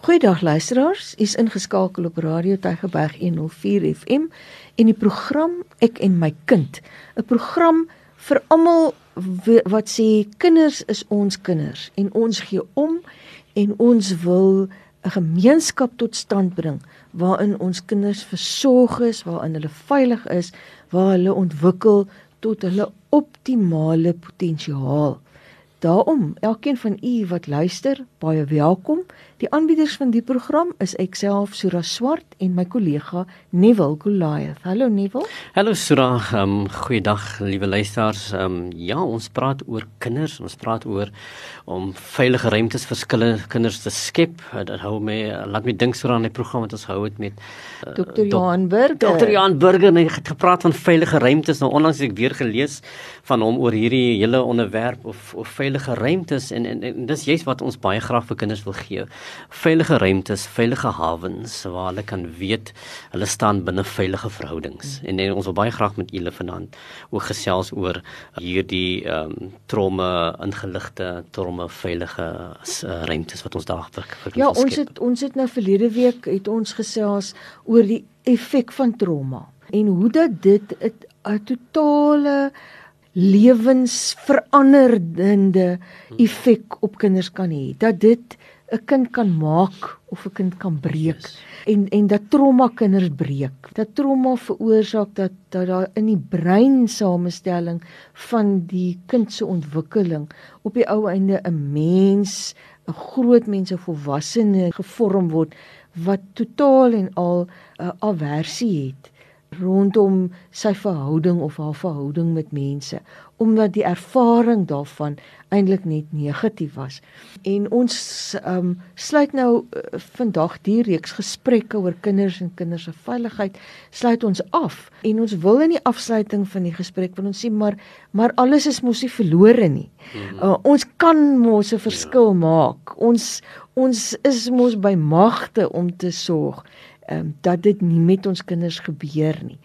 Goeiedag luisteraars, u is ingeskakel op Radio Tygerberg 104 FM en die program Ek en my kind, 'n program vir almal wat sê kinders is ons kinders en ons gee om en ons wil 'n gemeenskap tot stand bring waarin ons kinders versorg is, waarin hulle veilig is, waar hulle ontwikkel tot hulle optimale potensiaal. Daarom, elkeen van u wat luister, baie welkom. Die aanbieders van die program is ek self Sura Swart en my kollega Neville Goliath. Hallo Neville. Hallo Sura. Um goeiedag liewe luisters. Um ja, ons praat oor kinders. Ons praat oor om veilige ruimtes vir skille kinders te skep. Dit hou my laat my dink Sura aan die program wat ons hou het met uh, Dr. Johan Burger. Dr. Johan Burger het gepraat van veilige ruimtes. Nou onlangs het ek weer gelees van hom oor hierdie hele onderwerp of of veilige ruimtes en en, en dis juist wat ons baie graag vir kinders wil gee veilige ruimtes, veilige hawens waar hulle kan weet hulle staan binne veilige verhoudings. En, en ons wil baie graag met julle vanaand ook gesels oor hierdie ehm um, tromme ingeligte, tromme veilige uh, ruimtes wat ons daar vir, vir Ja, ons het ons het nou verlede week het ons gesels oor die effek van trauma en hoe dat dit 'n totale lewensveranderende effek op kinders kan hê. Dat dit 'n kind kan maak of 'n kind kan breek yes. en en dat trauma kinders breek. Dat trauma veroorsaak dat dat daar in die breinsamestelling van die kind se ontwikkeling op die ou einde 'n mens, 'n groot mens of volwassene gevorm word wat totaal en al 'n uh, aversie het rondom sy verhouding of haar verhouding met mense omdat die ervaring daarvan eintlik net negatief was. En ons um, sluit nou uh, vandag die reeks gesprekke oor kinders en kinders se veiligheid sluit ons af en ons wil in die afsluiting van die gesprek wil ons sê maar maar alles is mos nie verlore nie. Uh, ons kan mos 'n verskil ja. maak. Ons ons is mos by magte om te sorg ehm um, dat dit nie met ons kinders gebeur nie.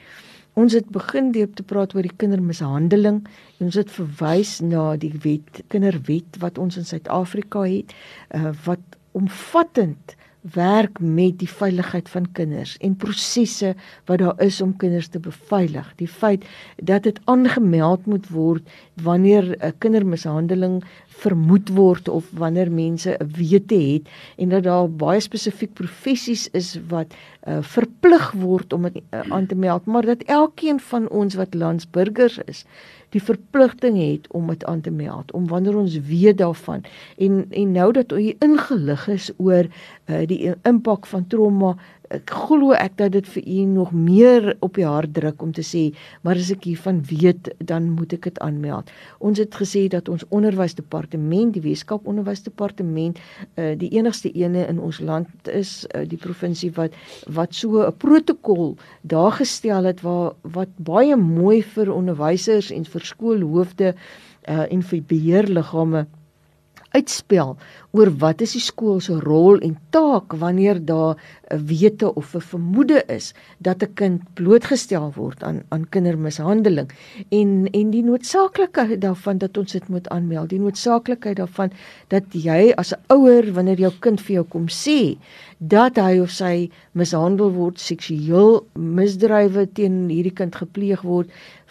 Ons het begin deur te praat oor die kindermishandeling en ons het verwys na die wet kinderwet wat ons in Suid-Afrika het uh, wat omvattend werk met die veiligheid van kinders en prosesse wat daar is om kinders te beveilig. Die feit dat dit aangemeld moet word wanneer 'n kindermishandeling vermoed word of wanneer mense 'n wete het en dat daar baie spesifiek professies is wat uh, verplig word om dit uh, aan te meld, maar dat elkeen van ons wat landsburgers is, die verpligting het om dit aan te meld om wanneer ons weet daarvan. En en nou dat u ingelig is oor uh, die impak van trauma ek glo ek dat dit vir u nog meer op die hart druk om te sê maar as ek hiervan weet dan moet ek dit aanmeld. Ons het gesê dat ons onderwysdepartement, die Weskaap onderwysdepartement, uh, die enigste ene in ons land is uh, die provinsie wat wat so 'n protokol daar gestel het waar wat baie mooi vir onderwysers en vir skoolhoofde uh, en vir beheerliggame uitspel oor wat is die skool se rol en taak wanneer daar 'n wete of 'n vermoede is dat 'n kind blootgestel word aan aan kindermishandeling. En en die noodsaaklikheid daarvan dat ons dit moet aanmeld die noodsaaklikheid daarvan dat jy as 'n ouer wanneer jou kind vir jou kom sê dat hy of sy mishandel word seksueel misdrywe teen hierdie kind gepleeg word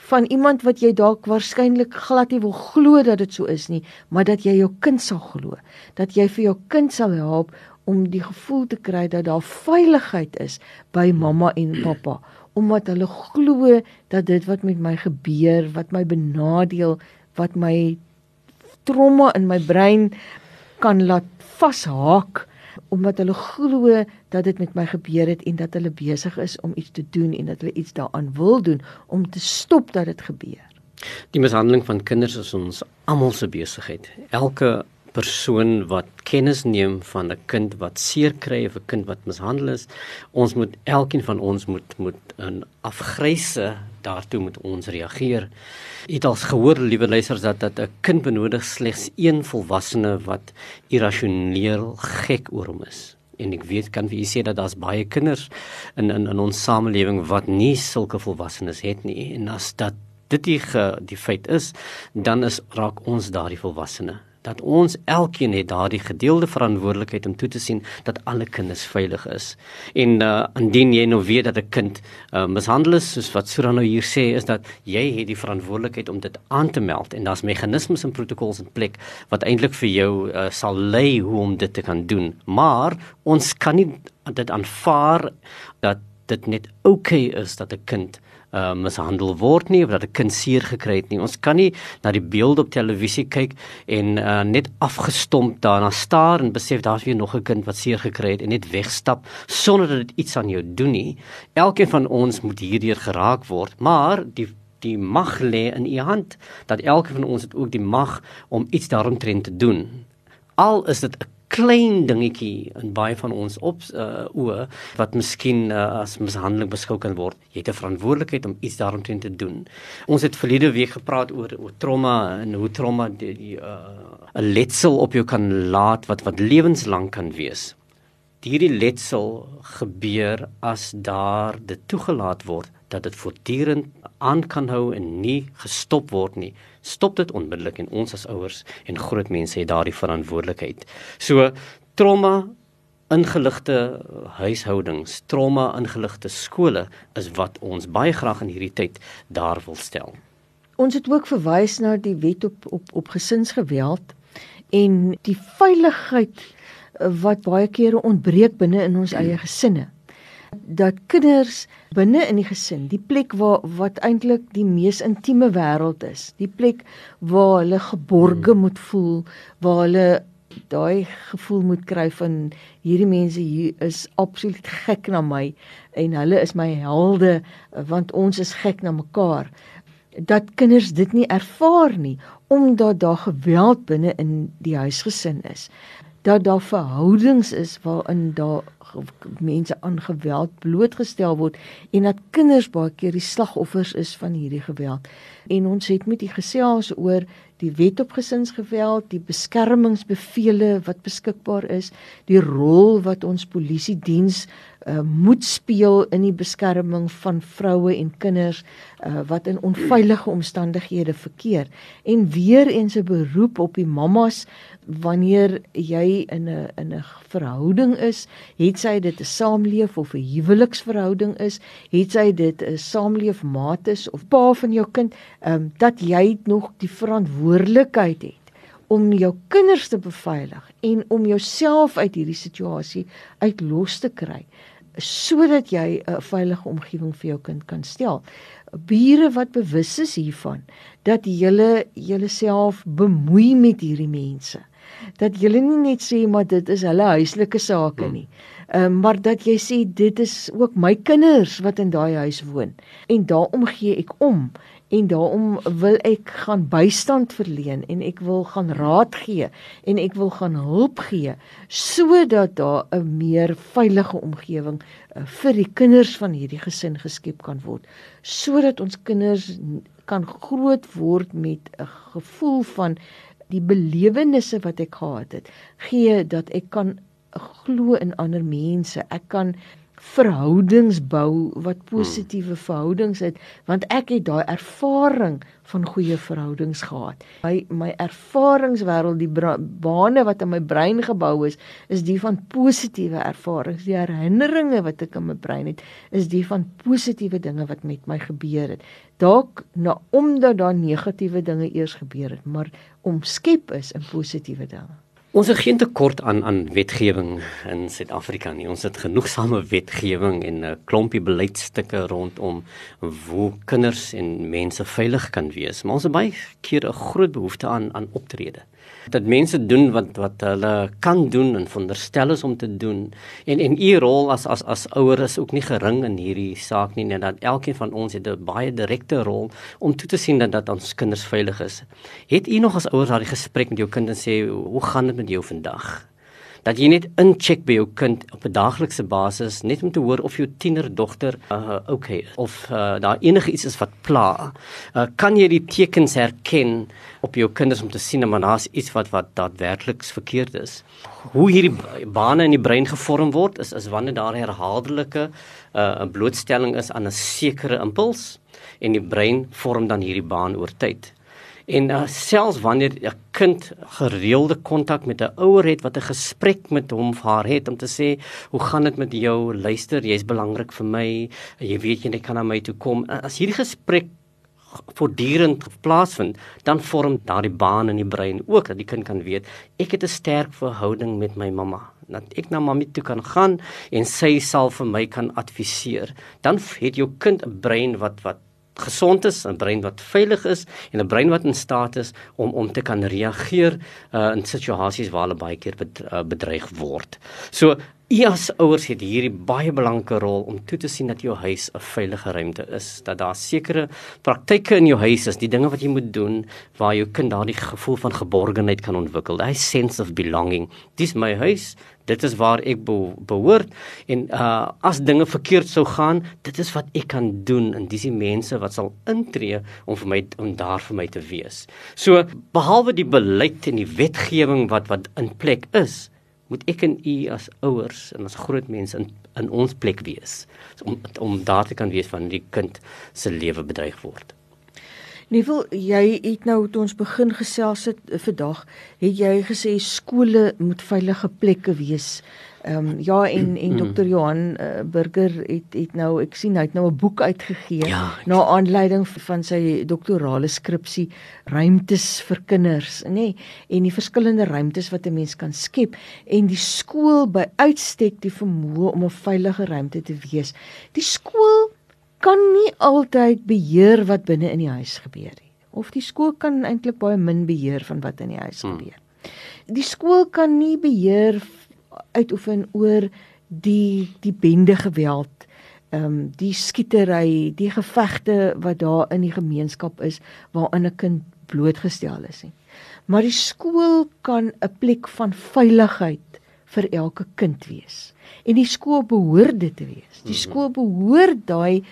van iemand wat jy dalk waarskynlik glad nie wil glo dat dit so is nie, maar dat jy jou kind sal glo, dat jy vir jou kind sal help om die gevoel te kry dat daar veiligheid is by mamma en pappa, omdat hulle glo dat dit wat met my gebeur, wat my benadeel, wat my trauma in my brein kan laat vashaak omdat hulle glo dat dit met my gebeur het en dat hulle besig is om iets te doen en dat hulle iets daaraan wil doen om te stop dat dit gebeur. Die mishandeling van kinders is ons almal se besigheid. Elke persoon wat kennis neem van 'n kind wat seer kry of 'n kind wat mishandel is, ons moet elkeen van ons moet moet 'n afgryse daartoe moet ons reageer. Dit als gehoor liewe luisters dat dat 'n kind benodig slegs een volwassene wat irrasioneel gek oor hom is. En ek weet kan wie sê dat daar's baie kinders in in in ons samelewing wat nie sulke volwassenes het nie en as dat dit die ge, die feit is, dan is raak ons daardie volwassene dat ons elkeen het daardie gedeelde verantwoordelikheid om toe te sien dat alle kinders veilig is. En uh indien jy nou weet dat 'n kind uh, mishandel is, soos wat Sura nou hier sê, is dat jy het die verantwoordelikheid om dit aan te meld en daar's meganismes en protokolle in plek wat eintlik vir jou uh, sal lei hoe om dit te kan doen. Maar ons kan nie dit aanvaar dat dit net oukei okay is dat 'n kind uh, mishandel word nie of dat 'n kind seer gekry het nie. Ons kan nie na die beelde op televisie kyk en uh, net afgestomp daarna staar en besef daar's weer nog 'n kind wat seer gekry het en net wegstap sonder dat dit iets aan jou doen nie. Elkeen van ons moet hierdeur geraak word, maar die die mag lê in u hand dat elkeen van ons het ook die mag om iets daaromtrent te doen. Al is dit 'n klein dingetjie in baie van ons op uh, oë wat miskien uh, as mishandeling beskou kan word. Jy het 'n verantwoordelikheid om iets daaromtrent te doen. Ons het verlede week gepraat oor oor trauma en hoe trauma die 'n uh, letsel op jou kan laat wat wat lewenslank kan wees. Hierdie letsel gebeur as daar dit toegelaat word dat dit voortdurend aan kan hou en nie gestop word nie. Stop dit onmiddellik en ons as ouers en groot mense het daardie verantwoordelikheid. So trauma ingeligte huishoudings, trauma ingeligte skole is wat ons baie graag in hierdie tyd daar wil stel. Ons het ook verwys na die wet op op op gesinsgeweld en die veiligheid wat baie kere ontbreek binne in ons eie gesinne dat kinders binne in die gesin, die plek waar wat eintlik die mees intieme wêreld is, die plek waar hulle geborge moet voel, waar hulle daai gevoel moet kry van hierdie mense hier is absoluut gek na my en hulle is my helde want ons is gek na mekaar. Dat kinders dit nie ervaar nie omdat daar geweld binne in die huisgesin is dat daar verhoudings is waarin daar mense aan geweld blootgestel word en dat kinders baie keer die slagoffers is van hierdie geweld. En ons het met die gesels oor die wet op gesinsgeweld, die beskermingsbevele wat beskikbaar is, die rol wat ons polisie diens uh, moet speel in die beskerming van vroue en kinders uh, wat in onveilige omstandighede verkeer. En weer eens 'n beroep op die mammas. Wanneer jy in 'n in 'n verhouding is, het sy dit 'n saamleef of 'n huweliksverhouding is, het sy dit 'n saamleefmaat is of pa van jou kind, um, dat jy nog die verantwoordelikheid het om jou kinders te beveilig en om jouself uit hierdie situasie uit los te kry sodat jy 'n veilige omgewing vir jou kind kan stel. Bure wat bewus is hiervan dat jy jouself bemoei met hierdie mense dat jy nie net sê maar dit is hulle huislike sake nie. Ehm um, maar dat jy sê dit is ook my kinders wat in daai huis woon en daarom gee ek om en daarom wil ek gaan bystand verleen en ek wil gaan raad gee en ek wil gaan hulp gee sodat daar 'n meer veilige omgewing uh, vir die kinders van hierdie gesin geskep kan word sodat ons kinders kan groot word met 'n gevoel van die belewennisse wat ek gehad het gee dat ek kan glo in ander mense. Ek kan verhoudings bou wat positiewe verhoudings het want ek het daai ervaring van goeie verhoudings gehad. My my ervaringswêreld, die bane wat in my brein gebou is, is die van positiewe ervarings. Die herinneringe wat ek in my brein het, is die van positiewe dinge wat met my gebeur het. Dalk na omdat daar negatiewe dinge eers gebeur het, maar omskep is in positiewe dinge. Ons het geen tekort aan aan wetgewing in Suid-Afrika nie. Ons het genoegsame wetgewing en 'n klompie beleidsstukke rondom hoe kinders en mense veilig kan wees. Maar ons het baie keer 'n groot behoefte aan aan optrede dat mense doen wat wat hulle kan doen en veronderstel is om te doen. En en u rol as as as ouer is ook nie gering in hierdie saak nie net dat elkeen van ons het 'n baie direkte rol om toe te sien dat dat ons kinders veilig is. Het u nog as ouers daai gesprek met jou kind en sê hoe gaan dit met jou vandag dat jy net incheck by jou kind op 'n daaglikse basis net om te hoor of jou tienerdogter uh, okay is of uh, daar enige iets is wat pla. Uh, kan jy die tekens herken op jou kinders om te sien maar daar's iets wat wat daadwerklik verkeerd is. Hoe hierdie bane in die brein gevorm word is is wanneer daar herhaaldelike 'n uh, blootstelling is aan 'n sekere impuls en die brein vorm dan hierdie baan oor tyd. En uh, selfs wanneer 'n kind gereelde kontak met 'n ouer het wat 'n gesprek met hom of haar het om te sê, "Hoe gaan dit met jou? Luister, jy's belangrik vir my. Jy weet jy kan na my toe kom." As hierdie gesprek voortdurend plaasvind, dan vorm daardie baan in die brein ook dat die kind kan weet ek het 'n sterk verhouding met my mamma. Dat ek na mamma toe kan gaan en sy sal vir my kan adviseer. Dan het jou kind 'n brein wat wat gesond is, 'n brein wat veilig is en 'n brein wat in staat is om om te kan reageer uh, in situasies waar hulle baie keer uh, bedreig word. So U as ouers het hierdie baie belangrike rol om toe te sien dat jou huis 'n veilige ruimte is, dat daar sekere praktyke in jou huis is, die dinge wat jy moet doen waar jou kind daardie gevoel van geborgenheid kan ontwikkel, daai sense of belonging. Dis my huis, dit is waar ek behoort en uh as dinge verkeerd sou gaan, dit is wat ek kan doen en dis die mense wat sal intree om vir my om daar vir my te wees. So behalwe die beleid en die wetgewing wat wat in plek is, moet ek en u as ouers en as groot mense in in ons plek wees om om daar te kan wees van die kind se lewe bedreig word. Nievel, jy het nou toe ons begin gesels het vandag, het jy gesê skole moet veilige plekke wees Ehm um, ja en en mm. Dr. Johan uh, Burger het het nou ek sien hy het nou 'n boek uitgegee ja, na aanleiding van sy doktorale skripsie Ruimtes vir kinders, nê? Nee, en die verskillende ruimtes wat 'n mens kan skep en die skool by uitstek die vermoë om 'n veilige ruimte te wees. Die skool kan nie altyd beheer wat binne in die huis gebeur nie. Of die skool kan eintlik baie min beheer van wat in die huis mm. gebeur. Die skool kan nie beheer uitoefen oor die die bende geweld, ehm um, die skietery, die gevegte wat daar in die gemeenskap is waarin 'n kind blootgestel is nie. Maar die skool kan 'n plek van veiligheid vir elke kind wees. En die skool behoort dit te wees. Die mhm. skool behoort daai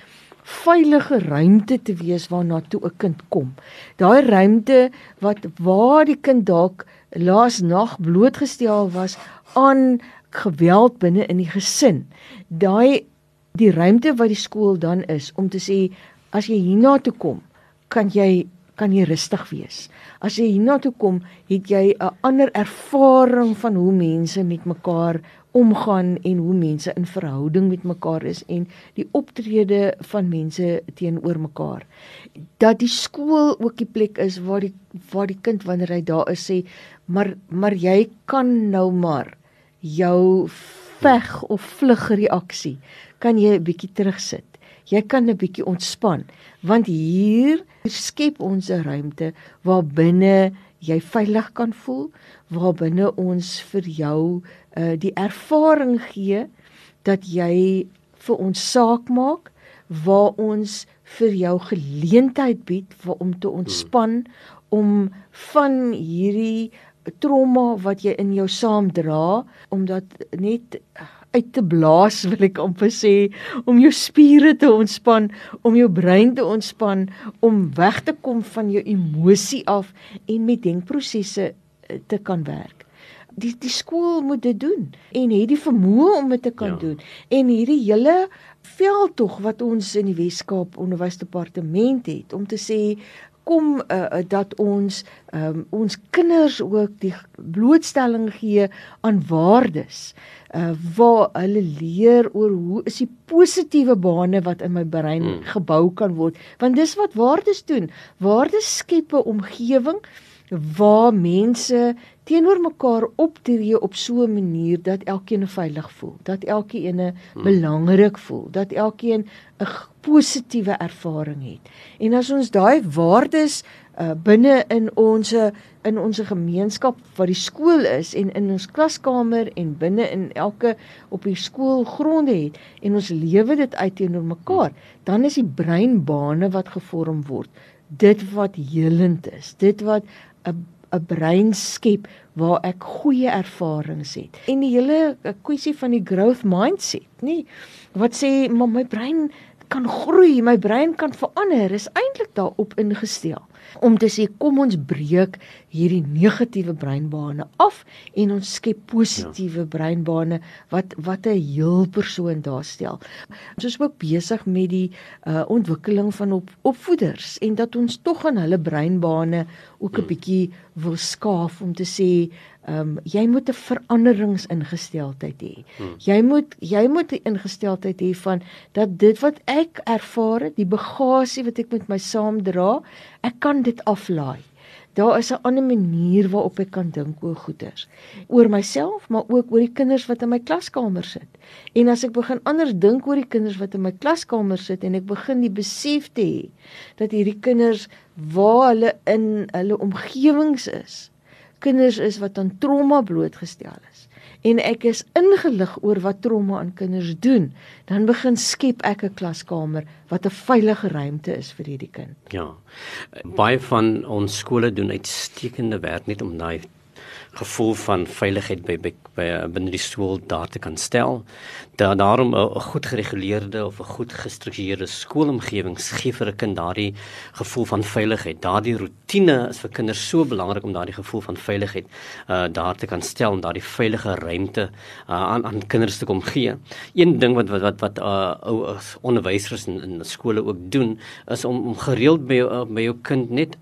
veilige ruimte te wees waarna toe 'n kind kom. Daai ruimte wat waar die kind dalk laas nag blootgestel was aan geweld binne in die gesin. Daai die ruimte wat die skool dan is om te sê as jy hiernatoe kom, kan jy kan jy rustig wees. As jy hiernatoe kom, het jy 'n ander ervaring van hoe mense met mekaar omgaan en hoe mense in verhouding met mekaar is en die optrede van mense teenoor mekaar. Dat die skool ook die plek is waar die waar die kind wanneer hy daar is sê, maar maar jy kan nou maar jou veg of vlug reaksie kan jy 'n bietjie terugsit. Jy kan 'n bietjie ontspan want hier skep ons 'n ruimte waar binne jy veilig kan voel, waar binne ons vir jou uh, die ervaring gee dat jy vir ons saak maak, waar ons vir jou geleentheid bied om te ontspan om van hierdie trauma wat jy in jou saam dra omdat net uit te blaas wil ek amper sê om jou spiere te ontspan, om jou brein te ontspan, om weg te kom van jou emosie af en met denkprosesse eh, te kan werk. Die die skool moet dit doen en het die vermoë om dit te kan ja. doen. En hierdie hele veldtog wat ons in die Wes-Kaap Onderwysdepartement het om te sê kom uh, dat ons um, ons kinders ook die blootstelling gee aan waardes uh, waar hulle leer oor hoe is die positiewe bane wat in my brein hmm. gebou kan word want dis wat waardes doen waardes skep 'n omgewing waar mense teenoor mekaar optree op so 'n manier dat elkeen veilig voel, dat elkeen hmm. belangrik voel, dat elkeen 'n positiewe ervaring het. En as ons daai waardes uh, binne in ons in ons gemeenskap wat die skool is en in ons klaskamer en binne in elke op die skoolgronde het en ons lewe dit uit teenoor mekaar, dan is die breinbane wat gevorm word dit wat helend is, dit wat 'n 'n brein skep waar ek goeie ervarings het. En die hele kwessie van die growth mindset, nê? Wat sê maar my brein kan groei, my brein kan verander, is eintlik daarop ingestel om te sê kom ons breek hierdie negatiewe breinbane af en ons skep positiewe ja. breinbane wat wat 'n heel persoon daarstel. Ons is ook besig met die uh, ontwikkeling van op, opvoeders en dat ons tog aan hulle breinbane ook 'n hmm. bietjie wil skaaf om te sê Ehm um, jy moet 'n veranderingsingesteldheid hê. Hmm. Jy moet jy moet 'n ingesteldheid hê van dat dit wat ek ervaar het, die bagasie wat ek met my saamdra, ek kan dit aflaai. Daar is 'n ander manier waarop ek kan dink oor goeders. Oor myself, maar ook oor die kinders wat in my klaskamer sit. En as ek begin anders dink oor die kinders wat in my klaskamer sit en ek begin die besef te hê dat hierdie kinders waar hulle in hulle omgewings is, kinders is wat aan trauma blootgestel is en ek is ingelig oor wat trauma aan kinders doen, dan begin skep ek 'n klaskamer wat 'n veilige ruimte is vir hierdie kind. Ja. Baie van ons skole doen uitstekende werk net om daai gevoel van veiligheid by by, by binne die skool daar te kan stel. Daar daarom 'n goed gereguleerde of 'n goed gestruktureerde skoolomgewing gee vir 'n kind daardie gevoel van veiligheid. Daardie rotine is vir kinders so belangrik om daardie gevoel van veiligheid uh daar te kan stel en daardie veilige ruimte uh, aan aan kinders te kom gee. Een ding wat wat wat wat uh ou onderwysers in, in skole ook doen is om om gereeld by jou, by jou kind net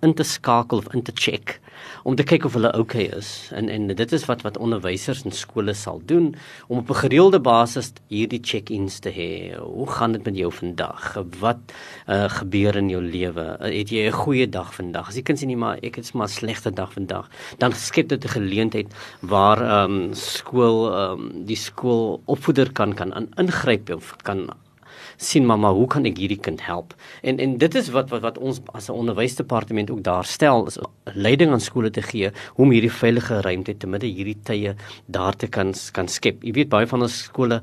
in te skakel of in te check om te kyk of hulle oukei okay is en en dit is wat wat onderwysers in skole sal doen om op 'n gereelde basis hierdie check-ins te hê. Hoe gaan dit met jou vandag? Wat uh, gebeur in jou lewe? Uh, het jy 'n goeie dag vandag? As die kind sê nie maar ek het 'n slegte dag vandag, dan skep dit 'n geleentheid waar ehm um, skool ehm um, die skool opvoeder kan kan ingryp of kan sien mamma, hoe kan ek hierdie kind help? En en dit is wat wat wat ons as 'n onderwysdepartement ook daar stel is leiding aan skole te gee om hierdie veilige ruimte te midde hierdie tye daar te kan kan skep. Jy weet baie van ons skole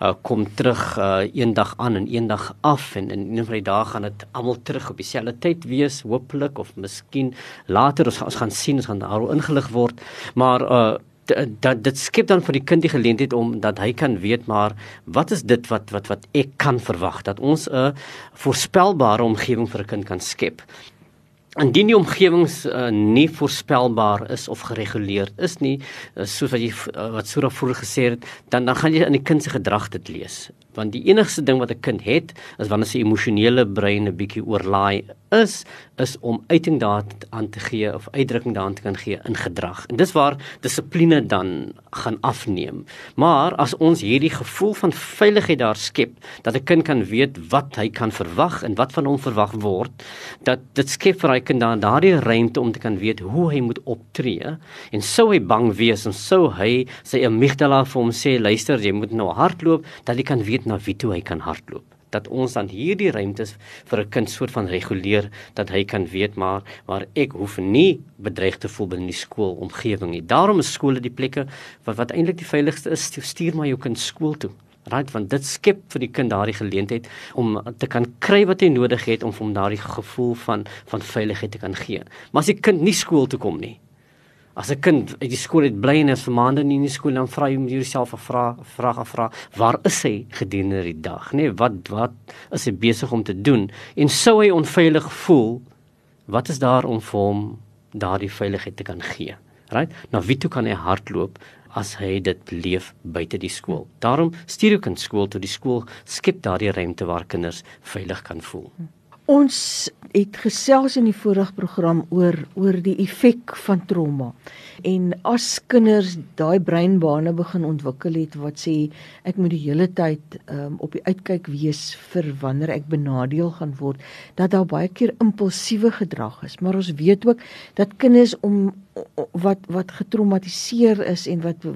uh, kom terug uh, een dag aan en een dag af en in een van die dae gaan dit almal terug op dieselfde tyd wees, hopelik of miskien later ons, ons gaan sien ons gaan daar ingelig word. Maar uh, dat dit skep dan vir die kind die geleentheid om dat hy kan weet maar wat is dit wat wat wat ek kan verwag dat ons 'n voorspelbare omgewing vir 'n kind kan skep. Indien die omgewings uh, nie voorspelbaar is of gereguleer is nie, uh, soos wat jy uh, wat Sura vroeër gesê het, dan dan gaan jy in die kind se gedrag dit lees want die enigste ding wat 'n kind het is wanneer sy emosionele brein 'n bietjie oorlaai is is om uiting daaraan te gee of uitdrukking daaraan te kan gee in gedrag. En dis waar dissipline dan gaan afneem. Maar as ons hierdie gevoel van veiligheid daar skep dat 'n kind kan weet wat hy kan verwag en wat van hom verwag word, dat dit skep vir hy kind dan daardie ruimte om te kan weet hoe hy moet optree en sou hy bang wees en sou hy sy amygdala vir hom sê luister jy moet nou hardloop dat hy kan weet na wie toe hy kan hardloop dat ons dan hierdie ruimtes vir 'n kind soort van reguleer dat hy kan weet maar maar ek hoef nie bedreig te voel binne die skoolomgewing nie. Daarom is skole die plekke wat wat eintlik die veiligste is. Stuur maar jou kind skool toe. Right, want dit skep vir die kind daardie geleentheid om te kan kry wat hy nodig het om hom daardie gevoel van van veiligheid te kan gee. Maar as die kind nie skool toe kom nie, As 'n kind uit die skool het bly en is vir maande nie in die skool dan vra jy jouself 'n vraag, vraag afvra, waar is hy gedurende die dag, nê? Nee, wat wat is hy besig om te doen? En sou hy onveilig voel, wat is daar om vir hom daardie veiligheid te kan gee? Right? Nou wie toe kan hy hardloop as hy dit leef buite die skool? Daarom stuur jou kind skool toe die skool skep daardie ruimte waar kinders veilig kan voel. Hm. Ons het gesels in die vorige program oor oor die effek van trauma. En as kinders daai breinbane begin ontwikkel het wat sê ek moet die hele tyd um, op die uitkyk wees vir wanneer ek benadeel gaan word, dat daar baie keer impulsiewe gedrag is. Maar ons weet ook dat kinders om wat wat getraumatiseer is en wat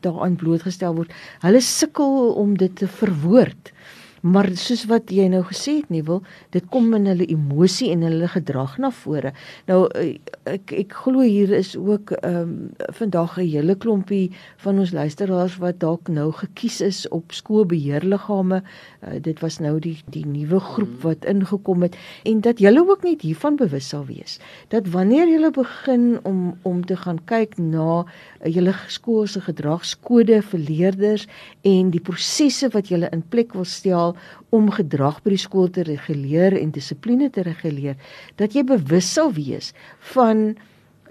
daaraan blootgestel word, hulle sukkel om dit te verwoord. Maar soos wat jy nou gesê het nie wil, dit kom in hulle emosie en hulle gedrag na vore. Nou eh, ek ek glo hier is ook ehm um, vandag 'n hele klompie van ons luisteraars wat dalk nou gekies is op skoolbeheerliggame. Uh, dit was nou die die nuwe groep mm. wat ingekom het en dat julle ook net hiervan bewus sal wees. Dat wanneer julle begin om om te gaan kyk na uh, julle skool se gedragskode vir leerders en die prosesse wat julle in plek wil stel stel om gedrag by die skool te reguleer en dissipline te reguleer, dat jy bewus sal wees van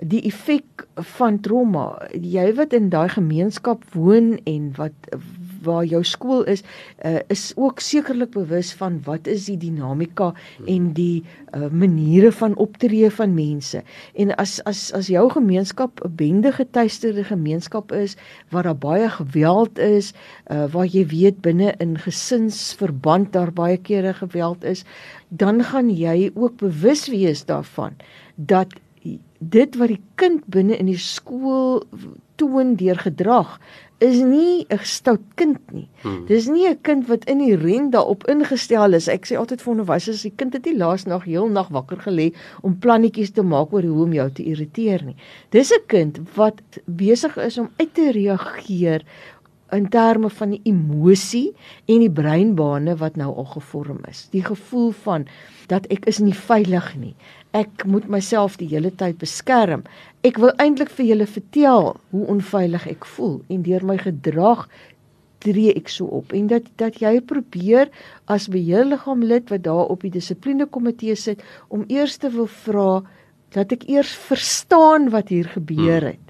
die effek van trauma. Jy wat in daai gemeenskap woon en wat waar jou skool is, uh, is ook sekerlik bewus van wat is die dinamika en die uh, maniere van optree van mense. En as as as jou gemeenskap 'n bende getuisterde gemeenskap is waar daar baie geweld is, uh, waar jy weet binne in gesinsverband daar baie kere geweld is, dan gaan jy ook bewus wees daarvan dat dit wat die kind binne in die skool toon deur gedrag is nie 'n stout kind nie. Hmm. Dis nie 'n kind wat in die ren daarop ingestel is. Ek sê altyd vir onderwysers, die kind het nie laas nag heel nag wakker gelê om plannetjies te maak oor hoe om jou te irriteer nie. Dis 'n kind wat besig is om uit te reageer in terme van die emosie en die breinbane wat nou al gevorm is. Die gevoel van dat ek is nie veilig nie ek moet myself die hele tyd beskerm. Ek wil eintlik vir julle vertel hoe onveilig ek voel en deur my gedrag tree ek so op en dat dat jy probeer as beheerliggaamlid wat daar op die dissipline komitee sit om eers te wil vra dat ek eers verstaan wat hier gebeur hmm. het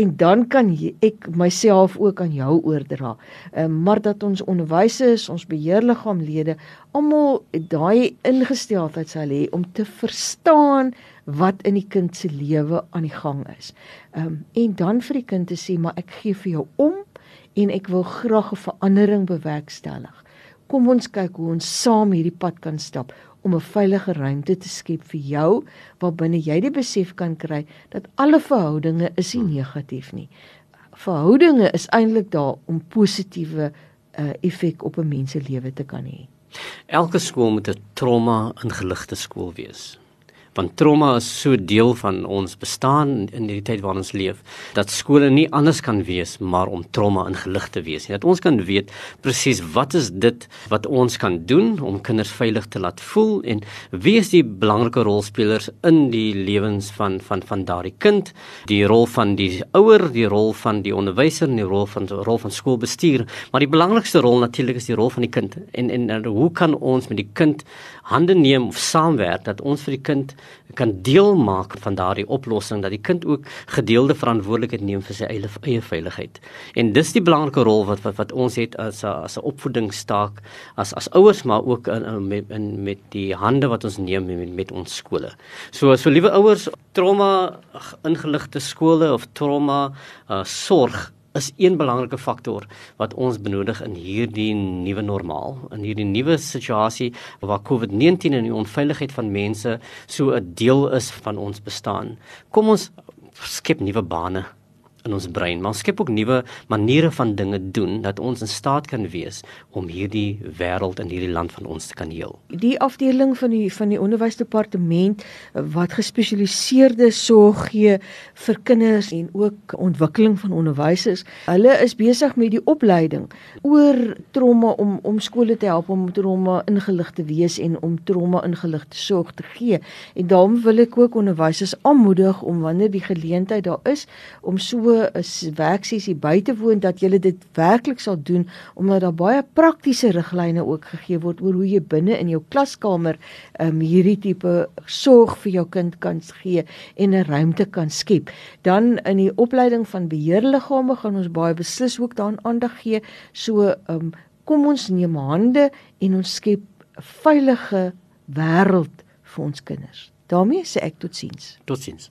en dan kan ek myself ook aan jou oordra. Uh, maar dat ons onderwysers, ons beheerliggaamlede almal daai ingesteldheid sal hê om te verstaan wat in die kind se lewe aan die gang is. Ehm um, en dan vir die kind te sê maar ek gee vir jou om en ek wil graag 'n verandering bewerkstellig. Kom ons kyk hoe ons saam hierdie pad kan stap om 'n veilige ruimte te skep vir jou waarbinne jy die besef kan kry dat alle verhoudinge is nie negatief nie. Verhoudinge is eintlik daar om positiewe uh, effek op 'n mens se lewe te kan hê. Elke skool moet 'n trauma ingeligte skool wees want trauma is so deel van ons bestaan in die tyd waarin ons leef dat skole nie anders kan wees maar om trauma ingelig te wees nie. Dat ons kan weet presies wat is dit wat ons kan doen om kinders veilig te laat voel en wie is die belangrike rolspelers in die lewens van van van daardie kind? Die rol van die ouer die rol van die onderwyser en die rol van die rol van skoolbestuur. Maar die belangrikste rol natuurlik is die rol van die kind. En en, en hoe kan ons met die kind hande neem of saamwerk dat ons vir die kind kan deel maak van daardie oplossing dat die kind ook gedeelde verantwoordelikheid neem vir sy eie eie veiligheid. En dis die belangrike rol wat wat, wat ons het as a, as 'n opvoedingstaak as as ouers maar ook in, in met in met die hande wat ons neem met, met ons skole. So so liewe ouers, trauma ingeligte skole of trauma uh, sorg is een belangrike faktor wat ons benodig in hierdie nuwe normaal, in hierdie nuwe situasie waar COVID-19 en die onveiligheid van mense so 'n deel is van ons bestaan. Kom ons skep nuwe bane in ons brein, maar skep ook nuwe maniere van dinge doen dat ons in staat kan wees om hierdie wêreld en hierdie land van ons te kan heel. Die afdeling van die van die onderwysdepartement wat gespesialiseerde sorg gee vir kinders en ook ontwikkeling van onderwysers, hulle is besig met die opleiding oor trauma om om skole te help om trauma ingelig te wees en om trauma ingeligte sorg te gee. En daarom wil ek ook onderwysers aanmoedig om wanneer die geleentheid daar is om so 'n werksessie by te woon dat jy dit werklik sal doen omdat daar baie praktiese riglyne ook gegee word oor hoe jy binne in jou klaskamer um, hierdie tipe sorg vir jou kind kan gee en 'n ruimte kan skep. Dan in die opleiding van beheerliggame gaan ons baie beslis ook daaraan aandag gee. So um, kom ons neem hande en ons skep 'n veilige wêreld vir ons kinders. daarmee sê ek totsiens. Totsiens.